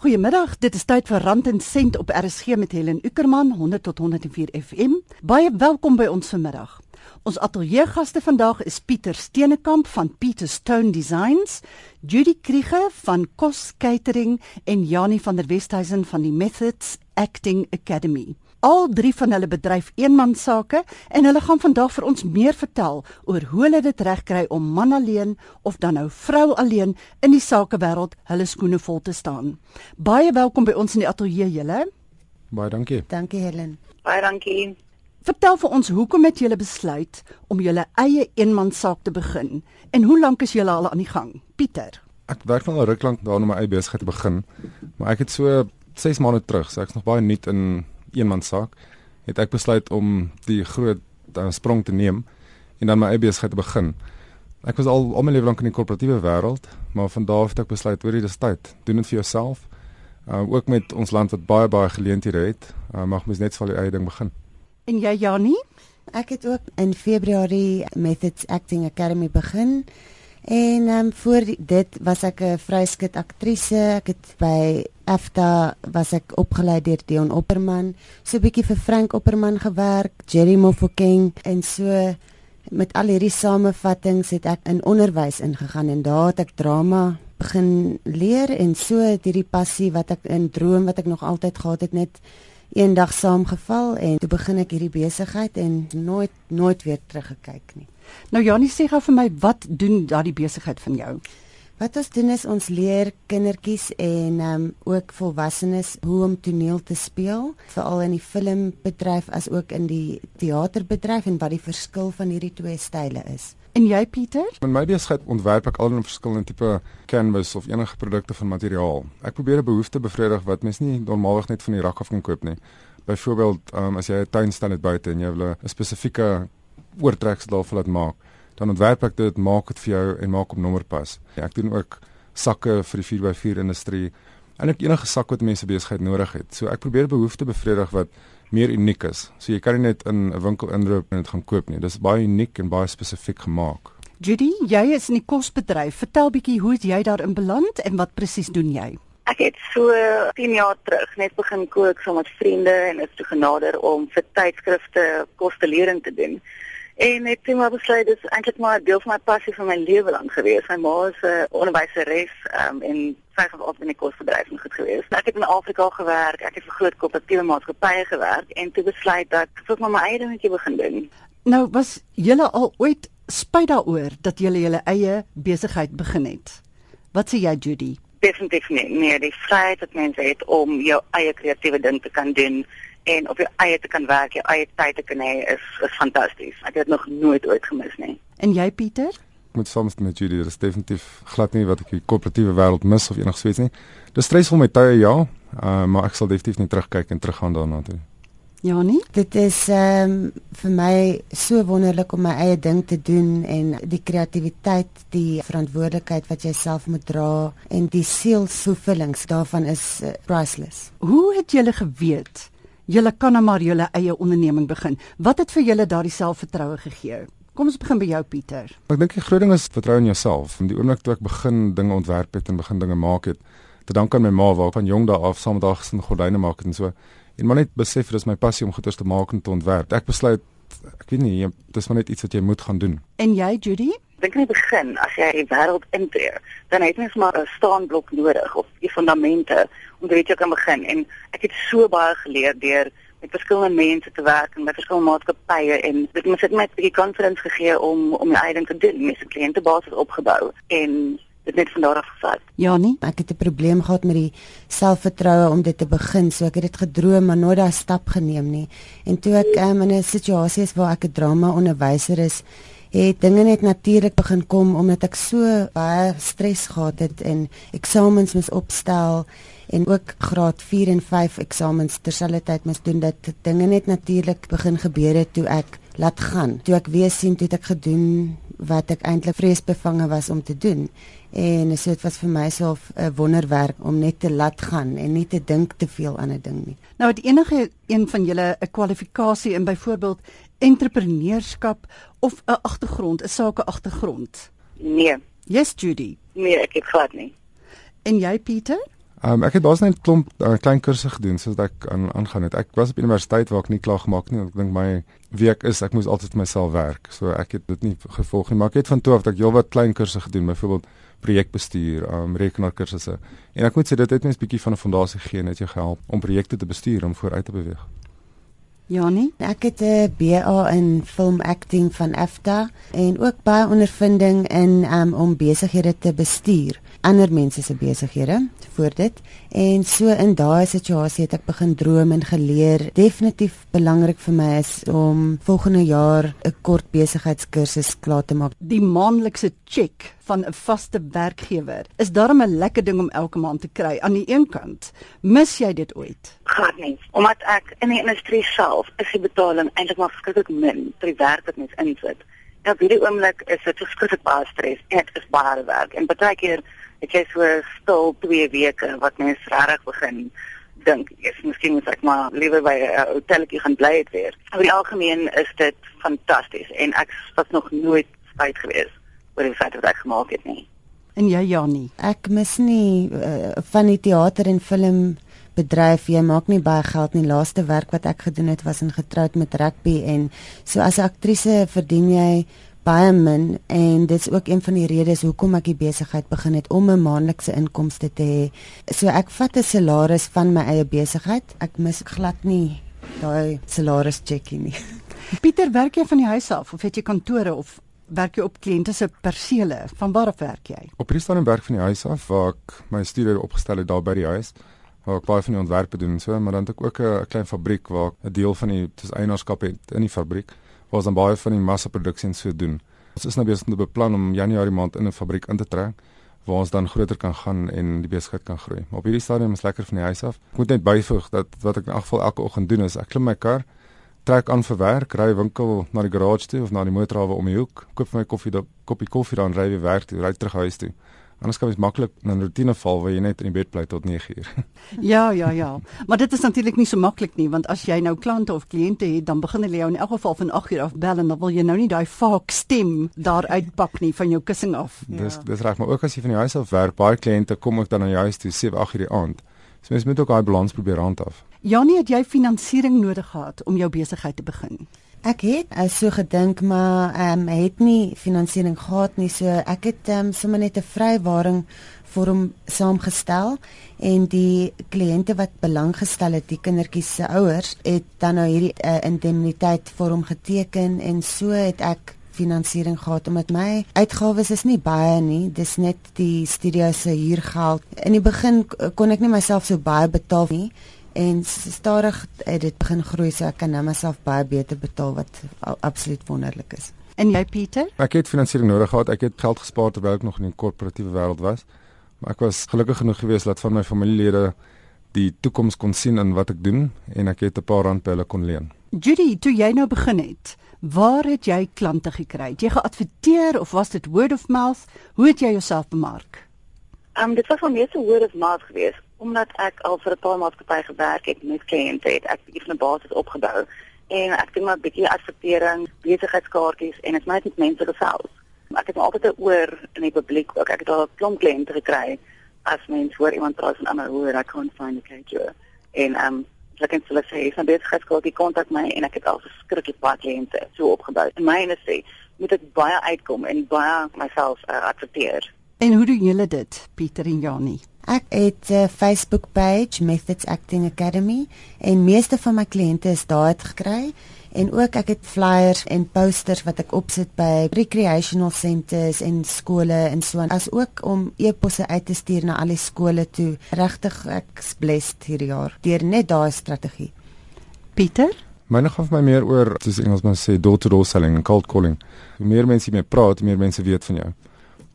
Goeiemiddag, dit is tyd vir Rand en Sent op RSG met Helen Ukerman 100 tot 104 FM. Baie welkom by ons vanmiddag. Ons ateljeegaste vandag is Pieter Steenekamp van Peter Stone Designs, Judy Kriege van Kos Catering en Janie van der Westhuizen van die Methods Acting Academy. Al drie van hulle bedryf eenmansake en hulle gaan vandag vir ons meer vertel oor hoe hulle dit regkry om man alleen of dan nou vrou alleen in die sakewêreld hulle skoene vol te staan. Baie welkom by ons in die ateljee julle. Baie dankie. Dankie Helen. Baie dankie. Vertel vir ons hoekom het julle besluit om julle eie eenmansaak te begin en hoe lank is julle al aan die gang? Pieter. Ek werk al 'n ruk lank daarna om my eie besigheid te begin, maar ek het so 6 maande terug, so ek's nog baie nuut in eenmansaak, het ek besluit om die groot uh, sprong te neem en dan my eie besigheid te begin. Ek was al al my lewe lank in die korporatiewe wêreld, maar van daar af het ek besluit oor hierdie tyd, doen dit vir jouself. Uh ook met ons land wat baie baie geleenthede het, uh, mag mens net vir jou eie ding begin. En jy Janie? Ek het ook in Februarie Methods Acting Academy begin. En ehm um, voor dit was ek 'n vryskut aktrise. Ek het by EFTA was ek opgelei deur Dion Opperman, so 'n bietjie vir Frank Opperman gewerk, Jerry Mofokeng. En so met al hierdie samevattings het ek in onderwys ingegaan en daar het ek drama begin leer. En so het hierdie passie wat ek in droom wat ek nog altyd gehad het net eendag saamgeval en toe begin ek hierdie besigheid en nooit nooit weer teruggekyk nie. Nou Janie sê gou vir my wat doen daardie besigheid van jou? Wat ons doen is ons leer kindertjies en um, ook volwassenes hoe om toneel te speel, veral in die filmbedryf as ook in die teaterbedryf en wat die verskil van hierdie twee style is. En jy Pieter? In my besigheid ontwerp ek al 'n verskillende tipe canvas of enige produkte van materiaal. Ek probeer 'n behoefte bevredig wat mens nie normaalweg net van die rak af kan koop nie. Byvoorbeeld, um, as jy 'n tuin staan net buite en jy wil 'n spesifieke oortreksel daarvan laat maak, dan ontwerp ek dit, maak dit vir jou en maak op nommerpas. Ja, ek doen ook sakke vir die 4x4 industrie en ek enige sak wat mense besigheid nodig het. So ek probeer behoeftes bevredig wat meer uniek is. So jy kan nie net in 'n winkel inloop en dit gaan koop nie. Dis baie uniek en baie spesifiek gemaak. Judy, jy is in die kosbedryf. Vertel bietjie hoe het jy daarin beland en wat presies doen jy? Ek het so 10 jaar terug net begin kook saam met vriende en is toe genader om vir tydskrifte kostelering te doen. En ek het maar besluit dis eintlik maar 'n deel van my passie van my lewe lank gewees. My ma is 'n onderwyseres um, en vyf of in die kosbedryf goed gewees. Ek het in Afrika gewerk, ek het vir groot koöperatiewe maatskappye gewerk en toe besluit dat ek vir my eie dingetjie begin doen. Nou was julle al ooit spyt daaroor dat julle julle eie besigheid begin het. Wat sê jy Judy? Definitief nie. Nee, die vryheid wat mense het om jou eie kreatiewe ding te kan doen en op jou eie te kan werk, jou eie tyd te kan hê is is fantasties. Ek het nog nooit ooit gemis nie. En jy Pieter? Ek moet soms met Judy, dit is definitief glad nie wat ek die koöperatiewe wêreld mis of enigsins nie. Dis stresvol met tye ja, uh, maar ek sal definitief nie terugkyk en teruggaan daarna toe. Ja nie. Dit is ehm um, vir my so wonderlik om my eie ding te doen en die kreatiwiteit, die verantwoordelikheid wat jy self moet dra en die sielsvervullings daarvan is uh, priceless. Hoe het jy geweet julle kan nou maar julle eie onderneming begin. Wat het vir julle daardie selfvertroue gegee? Kom ons begin by jou Pieter. Ek dink die groot ding is vertrou in jouself. Van die oomblik toe ek begin dinge ontwerp het en begin dinge maak het, te dank aan my ma waar van jong dae af saam met haar gesin gordyne maak het en so. En maar net besef dis my passie om goeders te maak en te ontwerp. Ek besluit ek weet nie, dis maar net iets wat jy moet gaan doen. En jy Judy? Dink in die begin as jy die wêreld intree, dan het mens maar 'n staanblok nodig of die fondamente om dit te kan begin en ek het so baie geleer deur met verskillende mense te werk en met verskillende maatskappye en dit het my net 'n bietjie confidence gegee om om my eie ding te doen, my kliëntebasis opgebou en dit net van daar af gevat. Ja nee, ek het 'n probleem gehad met die selfvertroue om dit te begin, so ek het dit gedroom maar nooit daai stap geneem nie. En toe ek um, in 'n situasie is waar ek 'n drama onderwyser is, het dinge net natuurlik begin kom omdat ek so baie stres gehad het en eksamens moes opstel en ook graad 4 en 5 eksamens terselfdertyd moes doen dat dinge net natuurlik begin gebeur het toe ek laat gaan. Toe ek weer sien toe ek gedoen wat ek eintlik vreesbevange was om te doen. En so dit was vir myself 'n wonderwerk om net te laat gaan en nie te dink te veel aan 'n ding nie. Nou het enige een van julle 'n kwalifikasie in byvoorbeeld entrepreneurskap of 'n agtergrond, 'n sake agtergrond? Nee. Yes Judy. Nee, ek het glad nie. En jy Pieter? Um, ek het basies net 'n klomp uh, klein kursusse gedoen soos ek aan aangaan het. Ek was op universiteit waar ek nie klaar gemaak nie. Ek dink my week is ek moes altyd vir myself werk. So ek het dit nie gevolg nie, maar ek het van toe af dat ek heelwat klein kursusse gedoen, byvoorbeeld projekbestuur, um rekenaarkursusse. En ek moet sê dit het my 'n bietjie van 'n fondasie gegee en het jou gehelp om projekte te bestuur om vooruit te beweeg. Janie, ek het 'n BA in film acting van AFTA en ook baie ondervinding in um, om besighede te bestuur. Ander mense se besighede voor dit. En so in daai situasie het ek begin droom en geleer. Definitief belangrik vir my is om volgende jaar 'n kort besigheidskursus klaar te maak. Die maandelikse check van 'n vaste werkgewer is daarom 'n lekker ding om elke maand te kry aan die een kant. Mis jy dit ooit? Glad nie. Omdat ek in die industrie self is die betaling eintlik maar verskriklik min vir die werk wat mens insit. Ja, vir die oomblik is dit verskriklik baie stres. Dit is baie werk. En baie keer het jy so stil 2 weke wat mens regtig begin dink ek miskien moet ek maar liewer by 'n hotelletjie gaan bly het weer. Oor die algemeen is dit fantasties en ek was nog nooit spyt geweest oor die feit dat ek gemaak het nie. En jy ja nie. Ek mis nie uh, van die teater en film bedryf jy maak nie baie geld nie laaste werk wat ek gedoen het was in getroud met rugby en so as 'n aktrise verdien jy baie min en dit is ook een van die redes hoekom ek die besigheid begin het om 'n maandelikse inkomste te hê. So ek vat 'n salaris van my eie besigheid. Ek mis glad nie daai salaris checkie nie. Pieter, werk jy van die huis af of het jy kantore of werk jy op kliënte se persele? Van waar af werk jy? Op hierdie stadium werk van die huis af waar ek my studie opgestel het daar by die huis waar ek baie van die ontwerpe doen en so, maar dan het ek ook 'n klein fabriek waar ek 'n deel van die dis eienaarskap het in die fabriek waar ons dan baie van die massaproduksie en so doen. Ons is nou besig om te beplan om Januarie maand in 'n fabriek in te trek waar ons dan groter kan gaan en die besigheid kan groei. Maar op hierdie stadium is lekker van die huis af. Ek moet net byvoeg dat wat ek in elk geval elke oggend doen is ek klim my kar, trek aan vir werk, ry winkel na die garage toe of na die motorhawe om die hoek, koop vir my koffie, 'n koppie koffie dan ry weer werk toe, ry terug huis toe. Anders kan jy maklik in 'n rotine val waar jy net in die bed bly tot 9uur. ja, ja, ja. Maar dit is natuurlik nie so maklik nie want as jy nou klante of kliënte het, dan begin hulle jou in elk geval van 8uur af bel en dan wil jy nou nie daai vaak stem daar uitpak nie van jou kussing af. Ja. Dis dis reg, maar ook as jy van die huis af werk, baie kliënte kom ook dan na jou huis toe 7, 8uur die aand. So mens moet ook daai balans probeer handhaaf. Janie, het jy finansiering nodig gehad om jou besigheid te begin? Ek het uh, so gedink maar ehm um, het nie finansiering gehad nie. So ek het ehm um, sommer net 'n vrywaring vorm saamgestel en die kliënte wat belang gestel het die kindertjies se ouers het dan nou hierdie uh, indemniteit vorm geteken en so het ek finansiering gehad omdat my uitgawes is nie baie nie. Dis net die studio se huurgeld. In die begin kon ek nie myself so baie betaal nie en stadig het dit begin groei so ek kan nou myself baie beter betaal wat absoluut wonderlik is. En jy Pieter? Ek het finansiering nodig gehad. Ek het geld gespaar terwyl ek nog in die korporatiewe wêreld was. Maar ek was gelukkig genoeg geweest dat van my familielede die toekoms kon sien in wat ek doen en ek het 'n paar rand by hulle kon leen. Judy, toe jy nou begin het, waar het jy klante gekry? Het jy geadverteer of was dit word of mouth? Hoe het jy jouself bemark? Ehm um, dit was van meeste word of mouth geweest omdat ek al vir 'n paar maatskappye gewerk het met kliënte het ek bietjie van 'n basis opgebou en ek doen maar 'n bietjie advertering, besigheidskaartjies en dit maak net mense gesels. Ek het altyd 'n oor in die publiek ook. Ek het al 'n klomp kliënte gekry as mens hoor iemand praat van ander hoe ek kan find a caterer en ehm um, ek het hulle sê, "Van besigheidskaartjie kontak my" en ek het al verskriklik baie kliënte so opgebou. In my industrie moet ek baie uitkom en baie myself uh, adverteer. En hoe doen julle dit, Pieter en Janie? Ek het 'n uh, Facebook page Methods Acting Academy en meeste van my kliënte is daar het gekry en ook ek het flyers en posters wat ek opsit by recreational centers en skole en so aan as ook om e-posse uit te stuur na al die skole toe. Regtig ek's blessed hierdie jaar deur net daai strategie. Pieter Myne gaan vir my meer oor soos Engelsman sê door-to-door selling en cold calling. Hoe meer mense jy mee praat, meer mense weet van jou.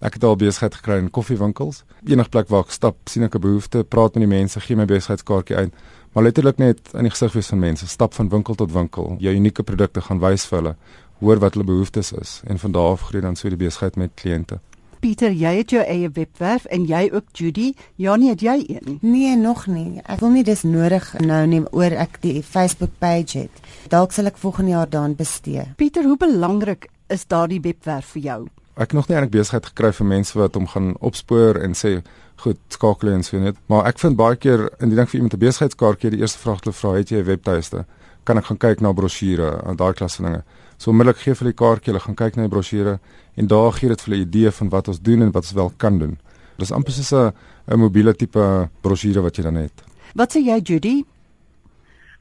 Ek het al besigheid gekry in koffiewinkels. Enige plek waar ek stap, sien ek 'n behoefte, praat met die mense, gee my besigheidskaartjie uit. Maar letterlik net in die gesig wees van mense, stap van winkel tot winkel, jou unieke produkte gaan wys vir hulle, hoor wat hulle behoeftes is en van daar af groei dan so die besigheid met kliënte. Pieter, jy het jou eie webwerf en jy ook Judy. Ja nee, het jy een? Nee, nog nie. Ek wil nie dis nodig nou nie oor ek die Facebook page het. Dalk sal ek volgende jaar daaraan bestee. Pieter, hoe belangrik is daardie webwerf vir jou? Ek nog nie eintlik besigheid gekry vir mense wat hom gaan opspoor en sê goed, skakel en so net. Maar ek vind baie keer in die ding vir iemand 'n besigheidskaartjie, die eerste vraag wat hulle vra, het jy 'n webtuiste? Kan ek gaan kyk na brosjure en daai klas van dinge? So onmiddellik gee vir die kaartjie, hulle gaan kyk na die brosjure en daar gee dit vir hulle 'n idee van wat ons doen en wat ons wel kan doen. Dis amper soos 'n 'n mobiele tipe brosjure wat jy dan het. Wat sê jy Judy?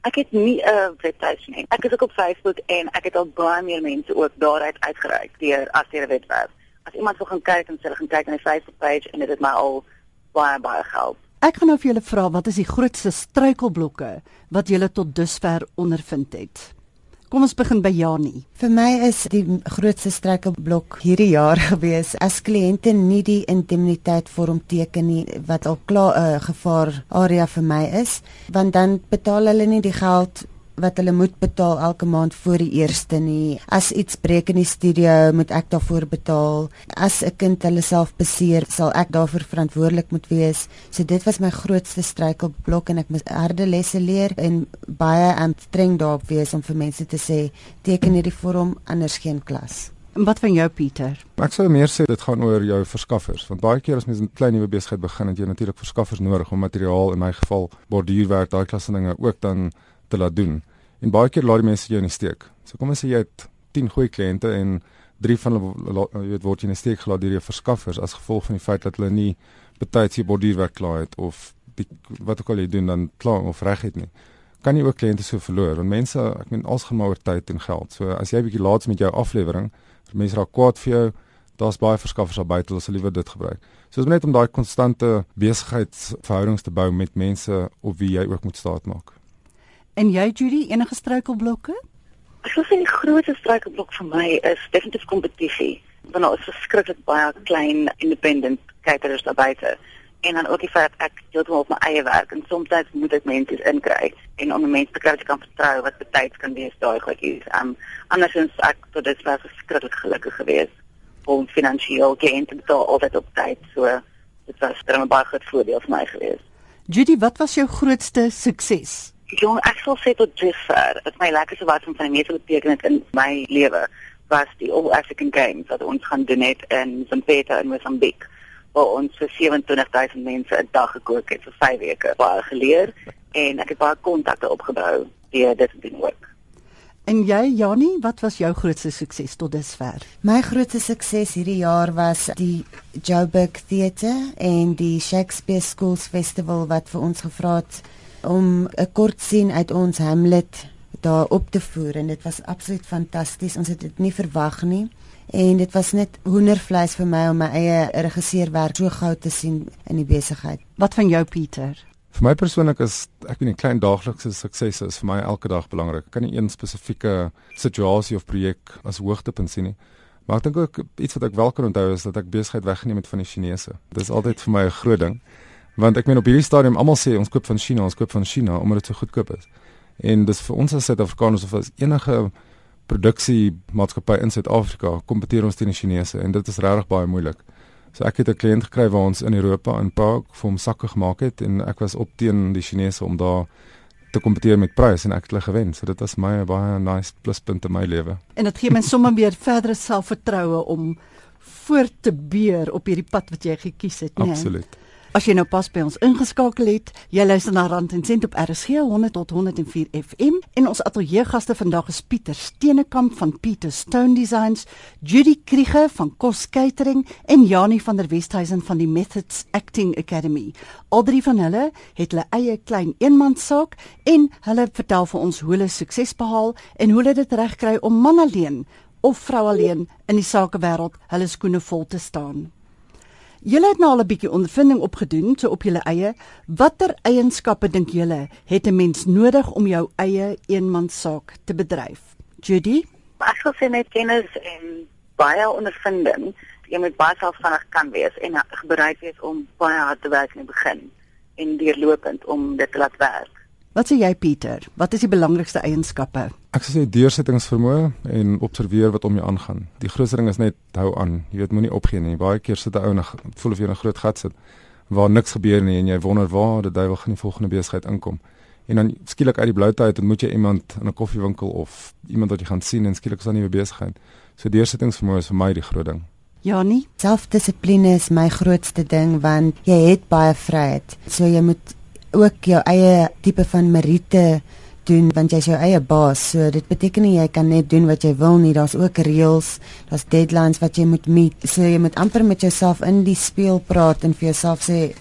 Ek het nie 'n uh, webtuis nie. Ek is ook op Facebook en ek het al baie meer mense ook daaruit uitgereik deur as deur 'n webwerf. As iemand wil gaan kyk en hulle gaan kyk na die Facebook page en dit het my al baie baie gehelp. Ek gaan nou vir julle vra wat is die grootste struikelblokke wat julle tot dusver ondervind het? Kom ons begin by Janie. Vir my is die grootste struikelblok hierdie jaar gewees as kliënte nie die indemniteit vorm teken nie wat al klaar 'n uh, gevaar area vir my is, want dan betaal hulle nie die geld wat hulle moet betaal elke maand voor die eerste nie. As iets breek in die studio, moet ek daarvoor betaal. As 'n kind hulle self beseer, sal ek daarvoor verantwoordelik moet wees. So dit was my grootste struikelblok en ek moes harde lesse leer en baie aan streng daarop wees om vir mense te sê teken hierdie vorm anders geen klas. En wat van jou Pieter? Ek sou meer sê dit gaan oor jou verskaffers want baie keer as mens 'n klein nuwe besigheid begin, het jy natuurlik verskaffers nodig om materiaal in my geval borduurwerk, daai klas dinge ook dan te laat doen. En baie keer laat die mense jou in die steek. So kom ons sê jy het 10 goeie kliënte en 3 van hulle jy weet word jy in die steek gelaat deur jou verskaffers as gevolg van die feit dat hulle nie betyds hier borduurwerk klaar het of die, wat ook al jy doen dan klaar of reg het nie. Kan jy ook kliënte so verloor want mense ek meen alles gaan maar oor tyd en geld. So as jy bietjie laat met jou aflewering, mense raak kwaad vir jou. Daar's baie verskaffers daar buite, hulle sal liewer dit gebruik. So is net om daai konstante besigheidsverhoudings te bou met mense op wie jy ook moet staatmaak. En jy Judy, enige struikelblokke? Ek sou sê die grootste struikelblok vir my is definitief kompetisie. Want daar is verskriklik baie klein independent caterers daar buite. En dan ook die feit ek heeltemal op my eie werk en soms moet ek mense inkry en om mense te kry wat kan vertrou wat betyds kan wees daai goedjies. Um andersins ek tot dit was verskriklik gelukkig geweest om finansiëel geënt te betaal altyd op tyd. So dit was 'n baie groot voordeel vir my geweest. Judy, wat was jou grootste sukses? Jong, ek sal sê tot dusver, dit my lekkerste wat van my meeste beteken het in my lewe was die All African Games wat ons gaan doen het in. Peter in Mozambique. Waar ons vir 27000 mense 'n dag gekook het vir 5 weke. Baie geleer en ek het baie kontakte opgebou deur dit te doen ook. En jy Janie, wat was jou grootste sukses tot dusver? My grootste sukses hierdie jaar was die Joburg Theatre en die Shakespeare Schools Festival wat vir ons gevra het om 'n kort sien uit ons Hamlet daar op te voer en dit was absoluut fantasties. Ons het dit nie verwag nie en dit was net hoendervleis vir my om my eie regisseurwerk so gou te sien in die besigheid. Wat van jou Pieter? Vir my persoonlik is ek weet nie klein daaglikse suksese is vir my elke dag belangrik. Ek kan nie een spesifieke situasie of projek as hoogtepunt sien nie. Maar ek dink ook iets wat ek wel kan onthou is dat ek besigheid weggeneem het van die Chinese. Dit is altyd vir my 'n groot ding. Want ek meen op hierdie stadium almal sê ons koop van China, ons koop van China omdat dit so goedkoop is. En dis vir ons as Suid-Afrikaners of as enige produksie maatskappy in Suid-Afrika kompeteer ons teen die Chinese en dit is regtig baie moeilik. So ek het 'n kliënt gekry waar ons in Europa in Park vir hom sakke gemaak het en ek was op teen die Chinese om daar te kompeteer met prys en ek het hulle gewen. So dit was my baie nice pluspunt in my lewe. En dit gee my sommer weer verdere selfvertroue om voort te beer op hierdie pad wat jy gekies het, né? Absoluut. As jy nou pas by ons ingeskakel het, jy luister na Rand en Sent op RSG 100 tot 104 FM en ons ateljeegaste vandag is Pieter Steenekamp van Pieter Stone Designs, Judy Kriege van Kos Catering en Janie van der Westhuizen van die Methods Acting Academy. Al drie van hulle het hulle eie klein eenmanssaak en hulle vertel vir ons hoe hulle sukses behaal en hoe hulle dit regkry om man alleen of vrou alleen in die sakewêreld hulle skoene vol te staan. Julle het nou al 'n bietjie ondervinding opgedoen so op julle eie. Watter eienskappe dink julle het 'n mens nodig om jou eie eenmanssaak te bedryf? Judy? Ek sou sê net kennis en baie ondervinding. Jy moet baie selfstandig kan wees en bereid wees om baie hard te werk in die begin en deurlopend om dit te laat werk. Wat sê jy Pieter? Wat is die belangrikste eienskappe? Ek sê deursettingsvermoë en observeer wat om jou aangaan. Die grootste ding is net hou aan. Jy weet moenie opgee nie. Baie keer sit 'n ou en voel of jy in 'n groot gat sit waar niks gebeur nie en jy wonder waar die duiwel gaan die volgende besigheid inkom. En dan skielik uit die bloute uit moet jy iemand in 'n koffiewinkel of iemand wat jy gaan sien en skielik is daar 'n nuwe besigheid. So deursettingsvermoë is vir my die groot ding. Janie, selfdissipline is my grootste ding want jy het baie vryheid. So jy moet ook jou eie tipe van meriete doen want jy's jou eie baas. So dit beteken nie jy kan net doen wat jy wil nie. Daar's ook reëls, daar's deadlines wat jy moet meet. So jy moet amper met jouself in die speel praat en vir jouself sê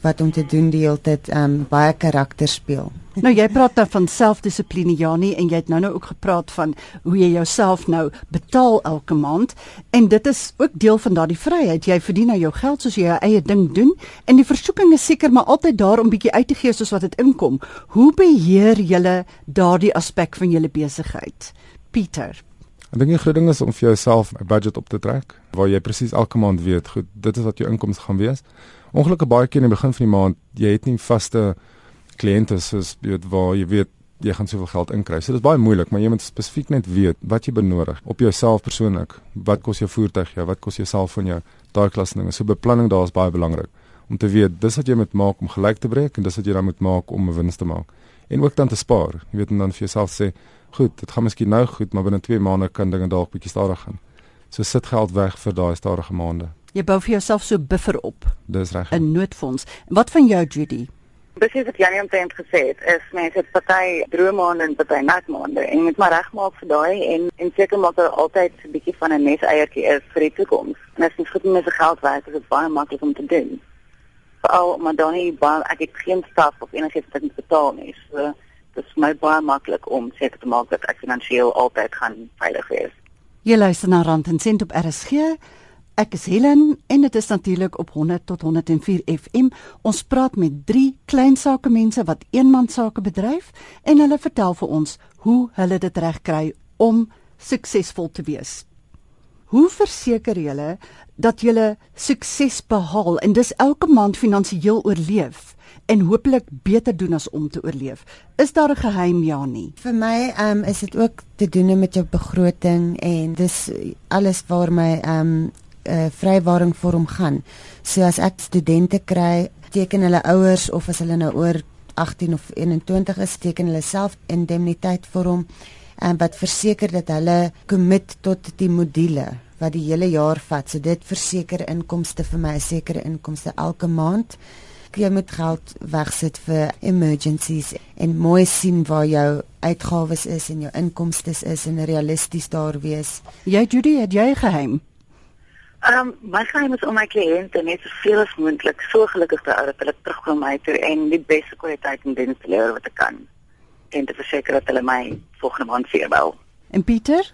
wat om te doen die hele tyd um baie karakter speel. Nou jy praat dan van selfdissipline Janie en jy het nou nou ook gepraat van hoe jy jouself nou betaal elke maand en dit is ook deel van daardie vryheid. Jy verdien nou jou geld soos jy jou eie ding doen en die versoeking is seker maar altyd daar om bietjie uit te gee soos wat dit inkom. Hoe beheer jy daardie aspek van jou besigheid? Pieter Ek dink die groot ding is om vir jouself 'n budget op te trek waar jy presies elke maand weet, goed, dit is wat jou inkomste gaan wees. Ongelukkig baie keer in die begin van die maand, jy het nie vaste kliënte soos jy weet waar jy weet jy gaan soveel geld inkry. So dit is baie moeilik, maar jy moet spesifiek net weet wat jy benodig op jouself persoonlik. Wat kos jou voertuig jou? Wat kos jou selfoon jou? Daai klas dinge. So beplanning daar is baie belangrik om te weet dis wat jy moet maak om gelyk te breek en dis wat jy dan moet maak om 'n wins te maak. En ook dan te spaar. Jy weet dan vir jouself sê, goed, dit gaan miskien nou goed, maar binne 2 maande kan dinge dalk bietjie stadiger gaan. So sit geld weg vir daai stadige maande. Jy bou vir jouself so buffer op. Dis reg. 'n Noodfonds. Wat van jou Judy? Presies wat Janie omtrent gesê het, is mense het party droommaande en party natmaande en jy moet maar regmaak vir daai en en seker maak dat altyd 'n bietjie van 'n neseiertjie is vir die toekoms. En as jy goed met jou geld werk, is dit baie maklik om te doen. Veral omdat dan nie baie ek het geen staf of enigiets wat ek moet betaal nie. So dit is my baie maklik om seker te maak dat ek finansiëel altyd gaan veilig wees. Jy luister na Rand en Sent op RSG. Ek is Helen en dit is natuurlik op 100 tot 104 FM. Ons praat met drie klein sake mense wat eenman sake bedryf en hulle vertel vir ons hoe hulle dit reg kry om suksesvol te wees. Hoe verseker julle dat julle sukses behaal en dis elke maand finansiëel oorleef en hopelik beter doen as om te oorleef? Is daar 'n geheim ja nie? Vir my um, is dit ook te doen met jou begroting en dis alles waar my um, uh, vrywaring vir hom gaan. So as ek studente kry, teken hulle ouers of as hulle nou oor 18 of 21 is, teken hulle self indemniteit vir hom en wat verseker dat hulle commit tot die module wat die hele jaar vat. So dit verseker inkomste vir my, sekere inkomste elke maand. Jy moet geld wegsit vir emergencies en mooi sien waar jou uitgawes is en jou inkomste is en realisties daar wees. Jy Judy, het jy geheim? Ehm um, my geheim is om my kliënte net soveel as moontlik so gelukkig te hou dat hulle terugkom my toe en die beste kwaliteit en diens te lewer wat ek kan. En te verseker dat hulle my volgende maand weer bel. En Pieter?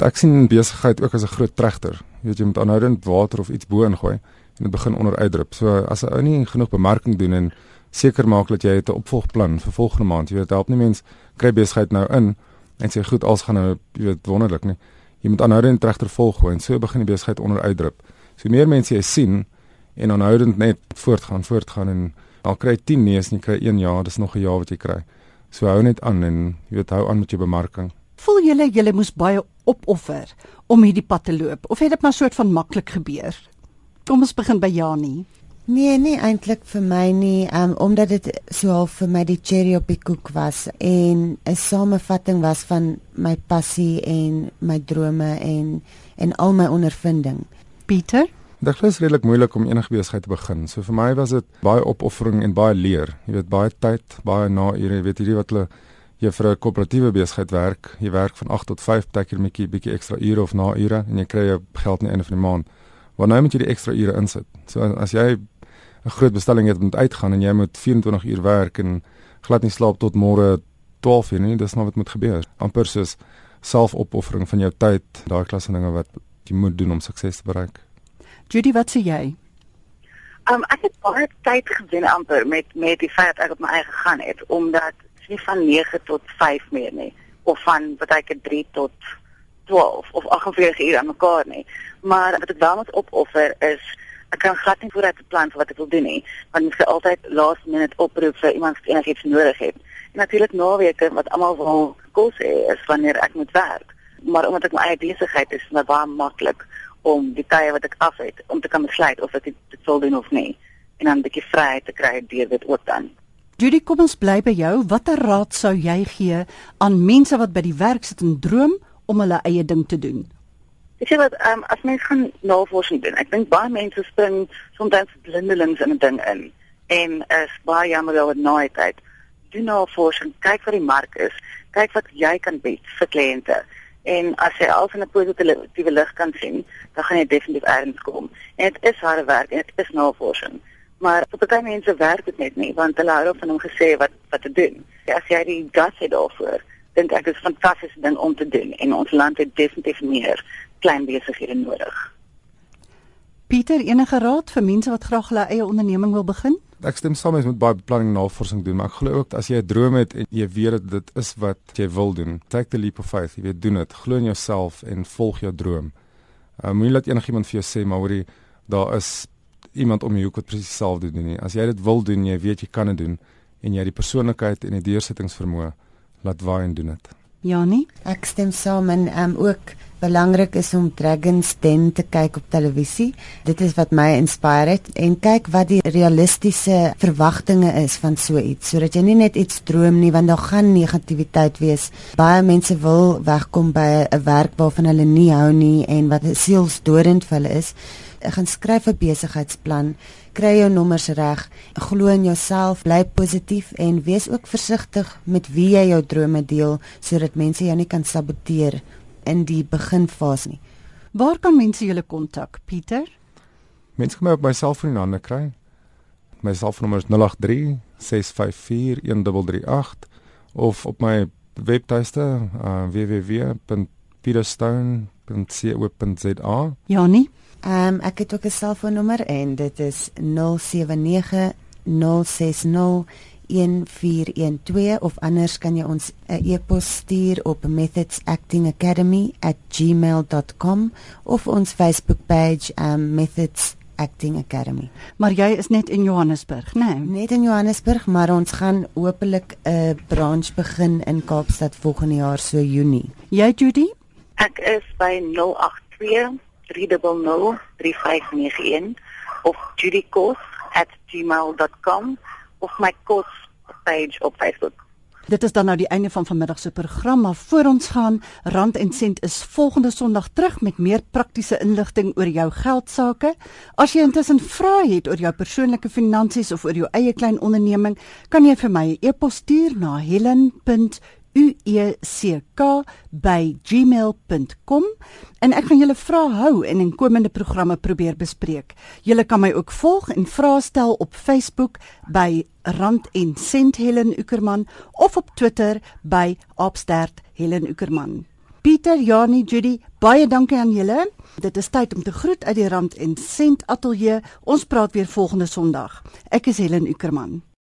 Ek sien besigheid ook as 'n groot tregter. Jy weet jy moet aanhoudend water of iets bo ingooi en dit begin onder uitdrup. So as 'n ou nie genoeg bemarking doen en seker maak dat jy 'n opvolgplan vir volgende maand, jy weet help nie mens kry besigheid nou in en sê goed, alles gaan nou jy weet wonderlik nie jy moet aanhoudend regter volg en so begin die besigheid onder uitdrup. So meer mense jy sien en aanhoudend net voortgaan, voortgaan en al kry 10 nee, jy kry 1 ja, dis nog 'n ja wat jy kry. So hou net aan en jy weet hou aan met jou bemarking. Voel julle julle moes baie opoffer om hierdie pad te loop of het dit maar soort van maklik gebeur? Kom ons begin by Janie. Nee, nee eintlik vir my nie, um, omdat dit so half vir my die cherry op die koek was en 'n samevatting was van my passie en my drome en en al my ondervinding. Pieter, dit is redelik moeilik om enige besigheid te begin. So vir my was dit baie opoffering en baie leer. Jy weet baie tyd, baie na ure, jy weet hierdie wat hulle jy vir 'n koöperatiewe besigheid werk, jy werk van 8 tot 5, partykeer 'n bietjie bietjie ekstra ure of na ure en jy kry jou geld aan die einde van die maand. Want nou moet jy die ekstra ure insit. So as jy 'n groot bestelling het moet uitgaan en jy moet 24 uur werk en glad nie slaap tot môre 12 uur nie, dis nou wat moet gebeur. amper soos selfopoffering van jou tyd, daai klas van dinge wat jy moet doen om sukses te bereik. Judy, wat sê jy? Um ek het baie tyd gewen amper met met die feit dat ek op my eie gegaan het omdat nie van 9 tot 5 meer nie of van wat ek 3 tot 12 of 48 uur aan mekaar nie. Maar wat ek wel moet opoffer is ek kan glad nie vooruit beplan vir wat ek wil doen nie, want ek moet altyd last minute oproep vir iemand wat enigiets nodig het. En natuurlik naweke wat almal wil kos hê is wanneer ek moet werk. Maar omdat ek my eie besigheid is, is dit baie maklik om die tye wat ek af het om te kan besluit of ek dit wil doen of nie en dan 'n bietjie vryheid te kry deur dit ook dan. Judy, kom ons bly by jou. Watter raad sou jy gee aan mense wat by die werk sit en droom om hulle eie ding te doen? Ek sê wat um, as mens gaan navorsing doen. Ek dink baie mense spring soms blindelings in 'n ding in en is baie jammer oor daai tyd. Doen navorsing, kyk wat die mark is, kyk wat jy kan bied vir kliënte. En as jy al van 'n positiewe lig kan sien, dan gaan jy definitief erns kom. En dit is harde werk en dit is navorsing. Maar vir baie mense werk dit net nie want hulle hou van om gesê wat wat te doen. As jy die gas het daarvoor, dink ek is fantastiese ding om te doen en ons land het definitief meer klein besighede nodig. Pieter, enige raad vir mense wat graag hulle eie onderneming wil begin? Ek stem saam met baie beplanning navorsing doen, maar ek glo ook as jy 'n droom het en jy weet dat dit is wat jy wil doen, take the leap of faith, jy weet doen dit, glo in jouself en volg jou droom. Uh, Moenie laat enigiemand vir jou sê maar hoorie, daar is iemand om jou hoek wat presies dieselfde doen nie. As jy dit wil doen, jy weet jy kan dit doen en jy het die persoonlikheid en die deursettingsvermoë, laat waai en doen dit. Janie, ek stem saam en um, ook belangrik is om Dragons Den te kyk op televisie. Dit is wat my inspireer het en kyk wat die realistiese verwagtinge is van so iets sodat jy nie net iets droom nie want daar gaan negativiteit wees. Baie mense wil wegkom by 'n werk waarvan hulle nie hou nie en wat sielsdodend vir hulle is. Ek gaan skryf 'n besigheidsplan, kry jou nommers reg, glo in jouself, bly positief en wees ook versigtig met wie jy jou drome deel sodat mense jou nie kan saboteer in die beginfase nie. Waar kan mense julle kontak, Pieter? Mense kan my op my selfoon in hande kry. My selfoonnommer is 083 654 1338 of op my webtuiste uh, www.peterstone.co.za. Janie? Ehm um, ek het ook 'n selfoonnommer en dit is 079 060 1412 of anders kan jy ons 'n e-pos stuur op methodsactingacademy@gmail.com of ons Facebook-page um Methods Acting Academy. Maar jy is net in Johannesburg, né? Nee? Net in Johannesburg, maar ons gaan hopelik 'n branch begin in Kaapstad volgende jaar so Junie. Jy Judy? Ek is by 082 300 3591 of judykos@gmail.com of my kos page op Facebook. Dit is dan nou die einde van vanmiddag se program, maar voor ons gaan, Rand en Sent is volgende Sondag terug met meer praktiese inligting oor jou geldsaake. As jy intussen vrae het oor jou persoonlike finansies of oor jou eie klein onderneming, kan jy vir my 'n e e-pos stuur na helen.ueck@gmail.com en ek gaan julle vrae hou en in komende programme probeer bespreek. Julle kan my ook volg en vrae stel op Facebook by Rand en Sent Helen Ukerman of op Twitter by @Helen Ukerman. Pieter, Janie, Judy, baie dankie aan julle. Dit is tyd om te groet uit die Rand en Sent ateljee. Ons praat weer volgende Sondag. Ek is Helen Ukerman.